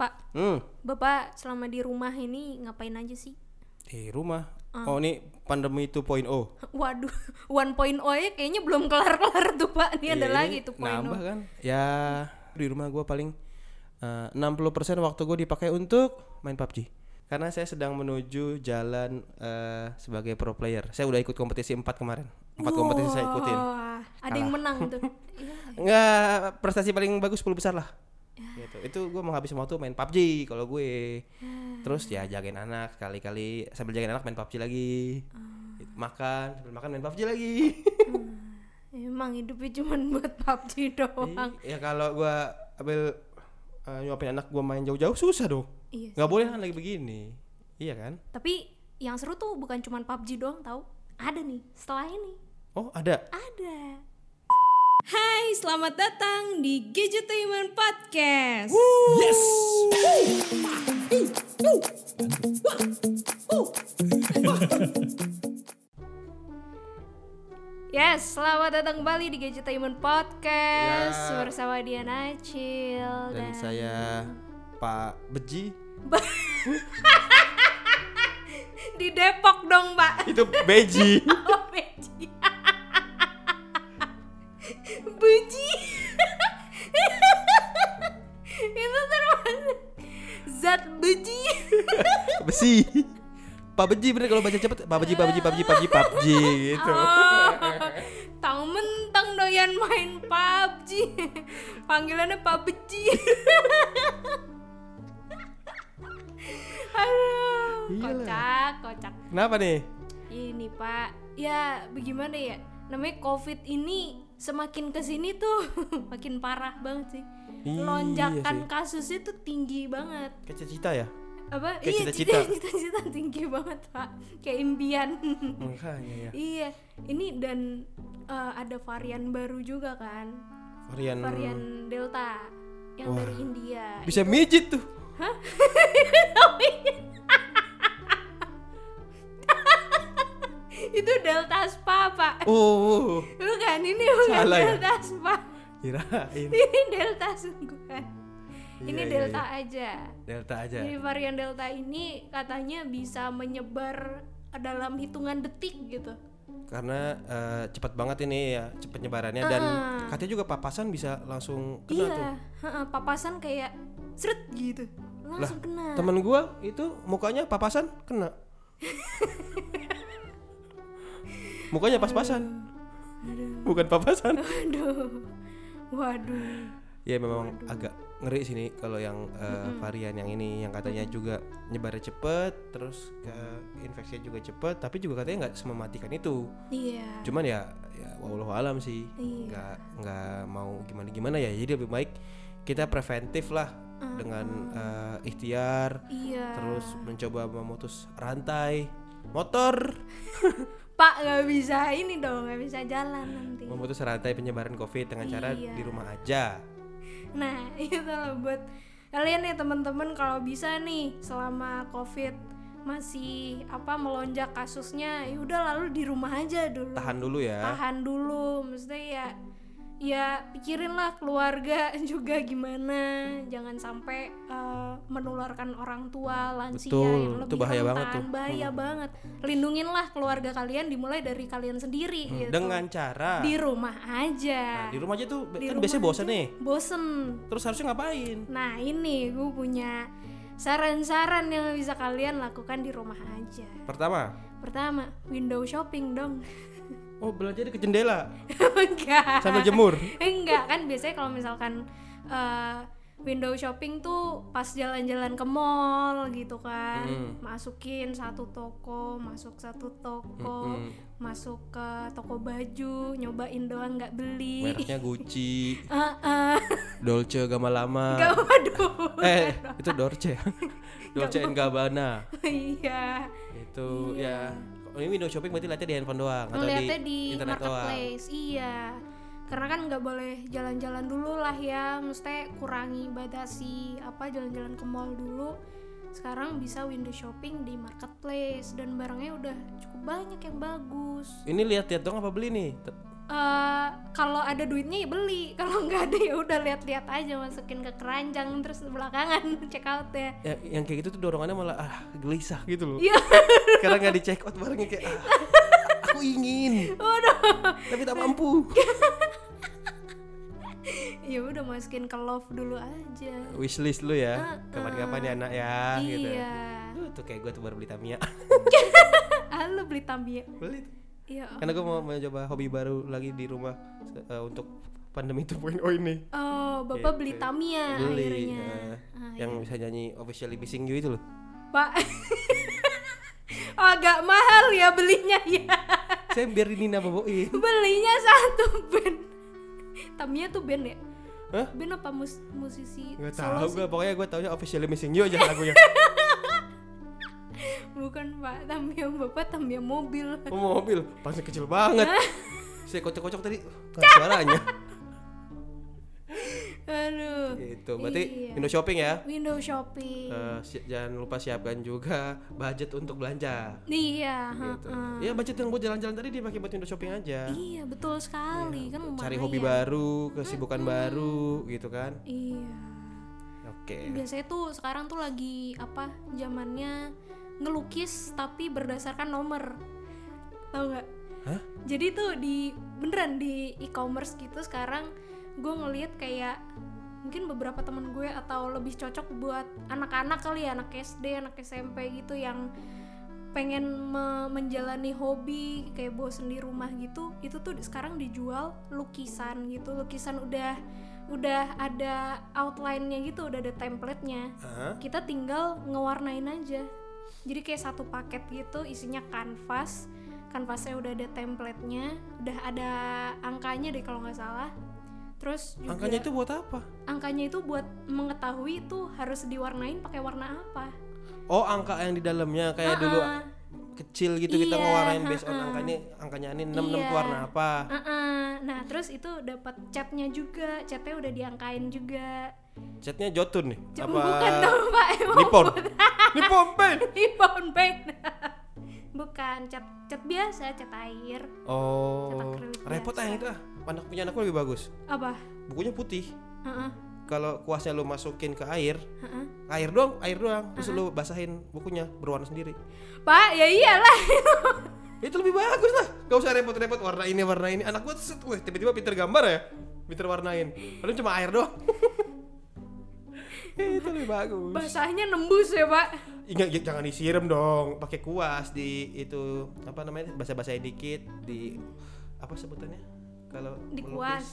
Pak, Hmm, Bapak selama di rumah ini ngapain aja sih? di rumah. Ah. Oh, ini pandemi 2.0. Waduh, 1.0 ya kayaknya belum kelar-kelar tuh Pak. Ini ada Iya, lagi tuh Nambah kan? Ya, di rumah gua paling eh, 60% waktu gue dipakai untuk main PUBG. Karena saya sedang menuju jalan eh, sebagai pro player. Saya udah ikut kompetisi 4 kemarin. 4 kompetisi saya ikutin. Ada yang menang tuh. Enggak, prestasi paling bagus 10 besar lah. Gitu. Itu gue menghabiskan waktu main PUBG kalau gue. Terus ya jagain anak sekali-kali sambil jagain anak main PUBG lagi. Ah. Makan, sambil makan main PUBG lagi. Emang hidupnya cuma buat PUBG doang. ya kalau gua ambil uh, nyuapin anak gua main jauh-jauh susah dong. Iya. nggak boleh kan lagi begini. Iya kan? Tapi yang seru tuh bukan cuma PUBG doang tahu. Ada nih setelah ini. Oh, ada. Ada. Hai, selamat datang di Gadgetainment Podcast. Yes. Yes, selamat datang kembali di Gadgetainment Podcast Ya. bersama Diana Acil Dan saya Pak Beji. di Depok dong, Pak. Itu Beji. Beji bener kalau baca cepet Beji, Pak Beji, Pak Beji gitu. Oh, tang mentang doyan main PUBG. Panggilannya Beji. Aduh, kocak, kocak. Kenapa nih? Ini Pak, ya bagaimana ya? Namanya COVID ini semakin ke sini tuh makin parah banget sih. Iya Lonjakan sih. kasusnya tuh tinggi banget. Kayak cita-cita ya? Apa? Kayak iya, cita-cita. cita-cita tinggi banget Pak. Kayak impian. Makanya ya. iya, ini dan eh, ada varian baru juga kan, Varian, varian Delta yang dari India. bisa mijit tuh. Itu Delta Spa Pak. Oh, Bukan, ini bukan Salah ya? Delta Spa. kirain Ini Delta sungguhan. Ini Iya, iya, Delta aja. Delta aja. Jadi varian Delta ini katanya bisa menyebar dalam hitungan detik gitu. karena eh, cepat banget ini ya cepat nyebarannya dan Ah. katanya juga papasan bisa langsung kena tuh iya, heeh, papasan kayak seret gitu. Langsung kena. temen gua itu mukanya papasan kena mukanya pas-pasan bukan papasan Aduh. Waduh. ya memang agak ngeri sini kalau yang eh, varian yang ini yang katanya juga nyebarnya cepet terus ke infeksinya juga cepet tapi juga katanya nggak semematikan itu Iya. cuman ya ya wallahu alam sih Iya. nggak nggak mau gimana gimana ya jadi lebih baik kita preventif lah dengan eh, ikhtiar Iya. terus mencoba memutus rantai motor Pak nggak bisa ini dong, nggak bisa jalan nanti. memutus rantai penyebaran covid dengan cara Iya. di rumah aja Nah, itu loh buat kalian nih teman-teman kalau bisa nih selama Covid masih apa melonjak kasusnya, ya udah lalu di rumah aja dulu. tahan dulu ya Tahan dulu, maksudnya ya ya pikirin lah keluarga juga gimana, jangan sampai eh, menularkan orang tua, lansia Betul, yang itu lebih bahaya rentan. banget tuh. Bahaya banget. Lindunginlah keluarga kalian dimulai dari kalian sendiri gitu. dengan cara di rumah aja. nah, di rumah aja tuh Di kan biasanya bosan aja. nih Bosen. terus harusnya ngapain Nah ini gue punya saran-saran yang bisa kalian lakukan di rumah aja. pertama Pertama, window shopping dong. oh belanja di ke jendela Enggak. sambil jemur Enggak kan biasanya kalau misalkan eh, window shopping tuh pas jalan-jalan ke mall gitu kan. Hmm. Masukin satu toko, masuk satu toko, Mm-mm. masuk ke toko baju, nyobain doang nggak beli. mereknya Gucci Ah, ah. Dolce Gamalama Gak waduh. eh itu Dolce Dolce and Gabbana iya. itu ya kalau ini window shopping berarti lihatnya di handphone doang atau ngeliatnya di, di, internet doang? marketplace iya. Karena kan nggak boleh jalan-jalan dulu lah ya mesti kurangi batasi apa jalan-jalan ke mall dulu. Sekarang bisa window shopping di marketplace dan barangnya udah cukup banyak yang bagus. Ini lihat-lihat dong apa beli nih Eh, kalau ada duitnya ya beli kalau nggak ada ya udah lihat-lihat aja masukin ke keranjang terus belakangan check out ya Ya, yang kayak gitu tuh dorongannya malah ah gelisah gitu loh. Iya. Karena nggak di check out barangnya kayak ah, aku ingin. Tapi tak mampu. ya udah masukin ke love dulu aja Wishlist lu ya. Kapan-kapan ya anak ya gitu. iya Tuh, tuh kayak gue tuh baru beli Tamiya. ah lu beli Tamiya beli tuh. Iya Karena gue mau mencoba hobi baru lagi di rumah eh, untuk pandemi 2.0 ini. oh bapak Gitu. beli Tamiya beli akhirnya eh, Ah, yang bisa nyanyi officially missing you itu loh. pak oh, agak mahal ya belinya ya Saya biar ini nama boin. belinya satu band Tamiya tuh band ya Hah? band apa mus musisi Gak sih? gue pokoknya gue taunya officially missing you aja lagunya. bukan pak Tamiya bapak Tamiya mobil Oh, mobil pasnya kecil banget. Saya kocok-kocok tadi kan suaranya. aduh gitu. Berarti Iya. window shopping ya. window shopping Eh, si- jangan lupa siapkan juga budget untuk belanja. iya Gitu. Ya budget yang buat jalan-jalan tadi dipakai buat window shopping aja. iya betul sekali kan lumayan Cari hobi baru, kesibukan baru gitu kan. iya Oke. biasanya tuh sekarang tuh lagi apa zamannya ngelukis tapi berdasarkan nomor. Tahu nggak? Hah? jadi tuh di beneran di e-commerce gitu sekarang gue ngeliat kayak mungkin beberapa temen gue atau lebih cocok buat anak-anak kali ya anak SD anak SMP gitu yang pengen me- menjalani hobi kayak bosen di rumah gitu itu tuh sekarang dijual lukisan gitu. Lukisan udah udah ada outline-nya gitu udah ada template-nya. Hah? kita tinggal ngewarnain aja jadi kayak satu paket gitu isinya kanvas kanvasnya udah ada template-nya udah ada angkanya deh kalau nggak salah terus juga Angkanya itu buat apa? angkanya itu buat mengetahui itu harus diwarnain pakai warna apa Oh, angka yang di dalamnya kayak dulu Ah, kecil gitu kita Iya, ngewarnain based on ha-ha. angkanya angkanya ini 66 Iya. warna apa? ah, ah. nah terus itu dapat catnya juga catnya udah diangkain juga Catnya Jotun nih. C- apa bukan dong pak emang Nippon? Nippon pen. Nippon Paint bukan cat cat biasa cat air Oh, repot ah biasa. yang itu ah. Anak punya anakku lebih bagus. apa Bukunya putih. Heeh, Kalau kuasnya lu masukin ke air, heeh. air doang, air doang. Terus lu basahin bukunya berwarna sendiri. pak ya iyalah Itu lebih bagus lah. Gak usah repot-repot warna ini warna ini. Anak gua set, wih, tiba-tiba pinter gambar ya. Pinter warnain. Padahal cuma air doang. itu lebih bagus. basahnya nembus ya pak Ingat j- jangan disiram dong, pakai kuas di itu apa namanya? Basa-basain dikit di apa sebutannya? Kalau Di melukis. kuas.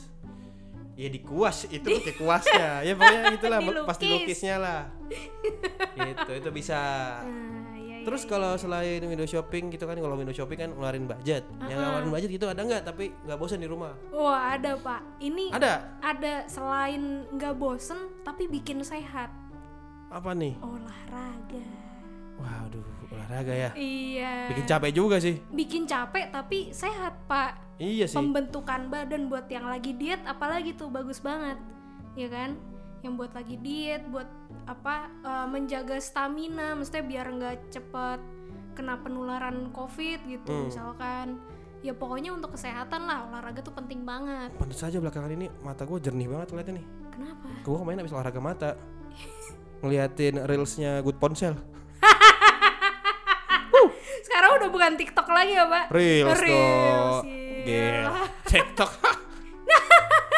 Ya di kuas itu pakai kuasnya. ya pokoknya itulah mel- pas Dilukis. dilukisnya lah. itu itu bisa. iya. Terus kalau selain window shopping gitu kan kalau window shopping kan ngeluarin budget. Yang ngeluarin budget gitu ada nggak tapi nggak bosan di rumah? wah ada pak ini Ada. ada selain nggak bosen tapi bikin sehat Apa nih? olahraga Waduh, olahraga ya. iya Bikin capek juga sih. bikin capek tapi sehat pak Iya sih. pembentukan badan buat yang lagi diet apalagi tuh bagus banget ya kan yang buat lagi diet buat apa eh, menjaga stamina mestinya biar nggak cepet kena penularan covid gitu Hmm. misalkan ya pokoknya untuk kesehatan lah olahraga tuh penting banget Pantes saja belakangan ini mata gue jernih banget ngeliatnya nih. kenapa Gue kemarin habis olahraga mata ngeliatin reelsnya Good Ponsel. sekarang udah bukan TikTok lagi ya pak Reels, Reels, dong. Gila. TikTok.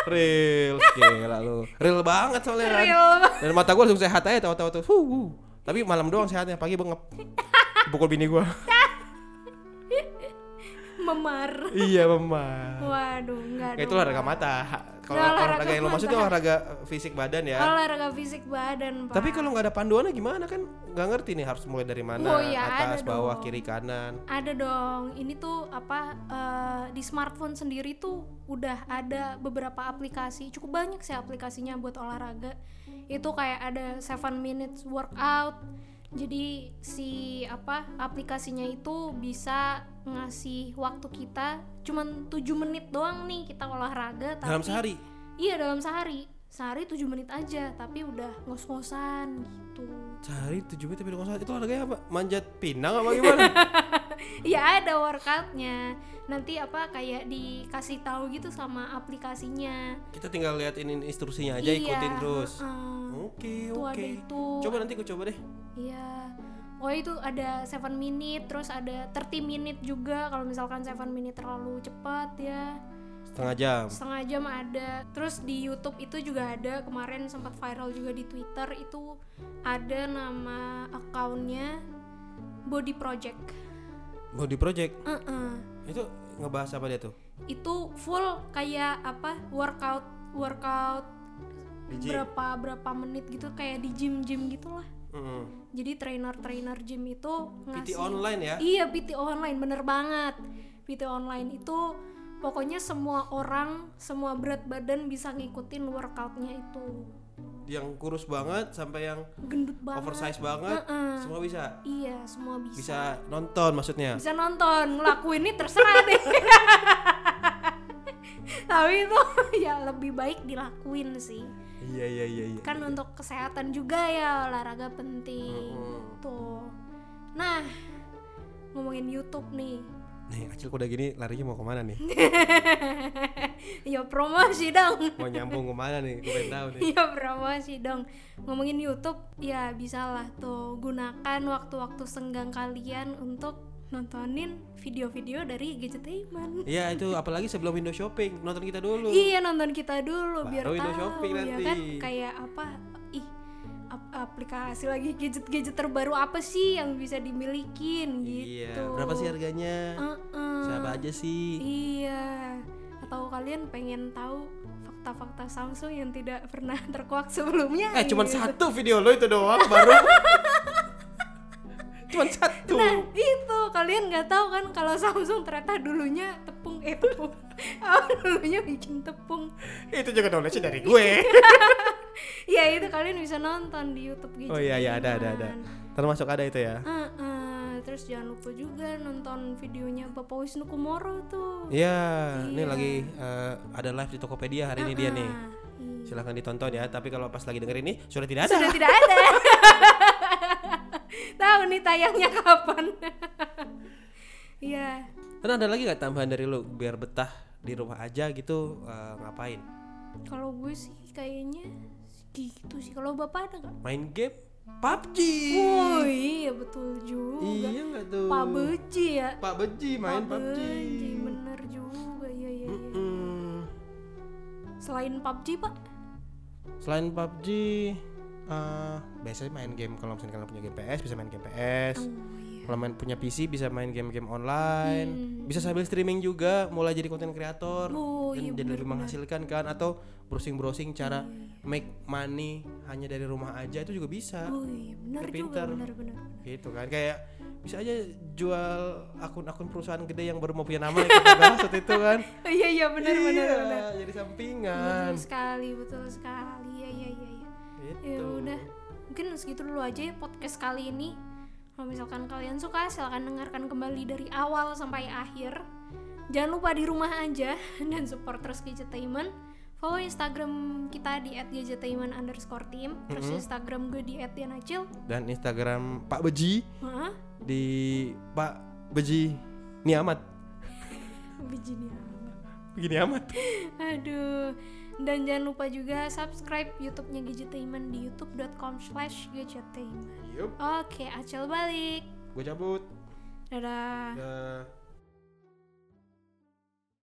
Reels, gila lu. Real banget soalnya kan. Real Dan mata gue langsung sehat aja tahu-tahu tuh. Huh. Tapi malam doang sehatnya, pagi bengep. Pukul bini gue. memar iya, memang. waduh nggak Ya, itu dong, olahraga Pak. mata. Kalau olahraga, olahraga yang lo maksud itu olahraga fisik badan ya. olahraga fisik badan pak Tapi kalau nggak ada panduannya gimana kan? Nggak ngerti nih harus mulai dari mana? Oh, iya, atas, bawah, dong. kiri, kanan. Ada dong. Ini tuh apa eh, di smartphone sendiri tuh udah ada beberapa aplikasi. Cukup banyak sih aplikasinya buat olahraga. Itu kayak ada 7 minutes workout. Jadi si apa aplikasinya itu bisa ngasih waktu kita cuman 7 menit doang nih kita olahraga Dalam tapi- sehari. Iya, dalam sehari. Sehari 7 menit aja, tapi udah ngos-ngosan gitu. Sehari tujuh menit tapi udah ngosot. Itu olahraganya apa? Manjat pinang apa gimana? ya ada workoutnya nanti apa kayak dikasih tahu gitu sama aplikasinya Kita tinggal lihat ini instruksinya aja Iya, ikutin terus. heeh. Oke, Itu oke. ada itu. Coba nanti aku coba deh. Iya. Oh itu ada 7 minute terus ada 30 minute juga kalau misalkan 7 minute terlalu cepat ya. Setengah jam. Setengah jam ada. Terus di YouTube itu juga ada kemarin sempat viral juga di Twitter itu ada nama akunnya Body Project. Body project. Heeh. Itu ngebahas apa dia tuh? Itu full kayak apa workout workout Di gym. berapa berapa menit gitu kayak di gym-gym gitulah. Mm. Jadi trainer-trainer gym itu PT ngasih online ya? Iya PT online bener banget PT online itu pokoknya semua orang semua berat badan bisa ngikutin workoutnya itu Yang kurus banget sampai yang gendut banget oversize banget, Heeh. semua bisa. iya semua bisa. Bisa nonton maksudnya. bisa nonton ngelakuin ini terserah deh tapi itu ya lebih baik dilakuin sih Iya iya iya iya. kan untuk kesehatan juga ya olahraga penting Mm-mm. tuh nah ngomongin YouTube nih Nih, Acil udah gini larinya mau ke mana nih? ya promosi dong Mau nyambung ke mana nih? Gue pengen tahu nih. Iya promosi dong Ngomongin Youtube Ya bisalah tuh Gunakan waktu-waktu senggang kalian Untuk nontonin video-video dari Gadgetainment Iya itu apalagi sebelum Windows Shopping nonton kita dulu. Iya nonton kita dulu Biar Baru Indo tahu Shopping ya nanti. kan Kayak apa Ih ap- aplikasi lagi gadget-gadget terbaru apa sih yang bisa dimilikin Iya. gitu Berapa sih harganya? Uh-uh. Siapa aja sih? Iya. Atau kalian pengen tahu fakta-fakta Samsung yang tidak pernah terkuak sebelumnya? Eh cuman gitu. satu video lo itu doang baru. cuman satu. Nah itu kalian nggak tahu kan kalau Samsung ternyata dulunya tepung eh tepung. Oh, dulunya bikin tepung. itu juga knowledge dari gue. Ya itu kalian bisa nonton di YouTube gitu. oh iya iya ada ada ada. Termasuk ada itu ya. Terus jangan lupa juga nonton videonya Bapak Wisnu Kumoro tuh. Iya, ini Iya. lagi eh, ada live di Tokopedia hari ini dia nih. Silahkan ditonton ya. Tapi kalau pas lagi denger ini sudah tidak ada. Sudah tidak ada. Tahu nih tayangnya kapan? Iya. Dan ada lagi nggak tambahan dari lu biar betah di rumah aja gitu eh, ngapain? Kalau gue sih kayaknya gitu sih. Kalau bapak ada nggak? Main game PUBG. Oh iya betul juga. Iya nggak tuh? Pak Beji ya. Pak Beji main Pak PUBG. Beji, bener juga iya iya. iya. Mm-mm. Selain PUBG pak? Selain PUBG, eh biasanya main game kalau misalnya kalian punya game PS bisa main game PS. Oh iya. Kalau main punya PC bisa main game-game online. Hmm. Bisa sambil streaming juga, mulai jadi konten kreator Oh dan iya jadi lebih menghasilkan kan atau browsing-browsing cara make money hanya dari rumah aja itu juga bisa. Oh iya juga Pinter. Gitu kan kayak bisa aja jual akun-akun perusahaan gede yang baru mau punya nama yang kita bahas waktu itu kan. Iya iya bener Iya, bener. jadi sampingan. Betul sekali betul sekali ya ya ya ya. Gitu. Ya udah, mungkin segitu dulu aja ya podcast kali ini. Kalau misalkan kalian suka, silahkan dengarkan kembali dari awal sampai akhir. Jangan lupa di rumah aja dan support terus Gadgetainment. Follow Instagram kita di @gadgetainment underscore team. Terus Instagram gue di @dianacil. Dan Instagram Pak Beji di Pak Beji Niamat. Biji nih amat. Begini amat. Aduh. Dan jangan lupa juga subscribe YouTube-nya Gadgetainment di youtube.com slash gadgetainment. Yup, Oke, Acil balik. gue cabut. Dadah. Dah.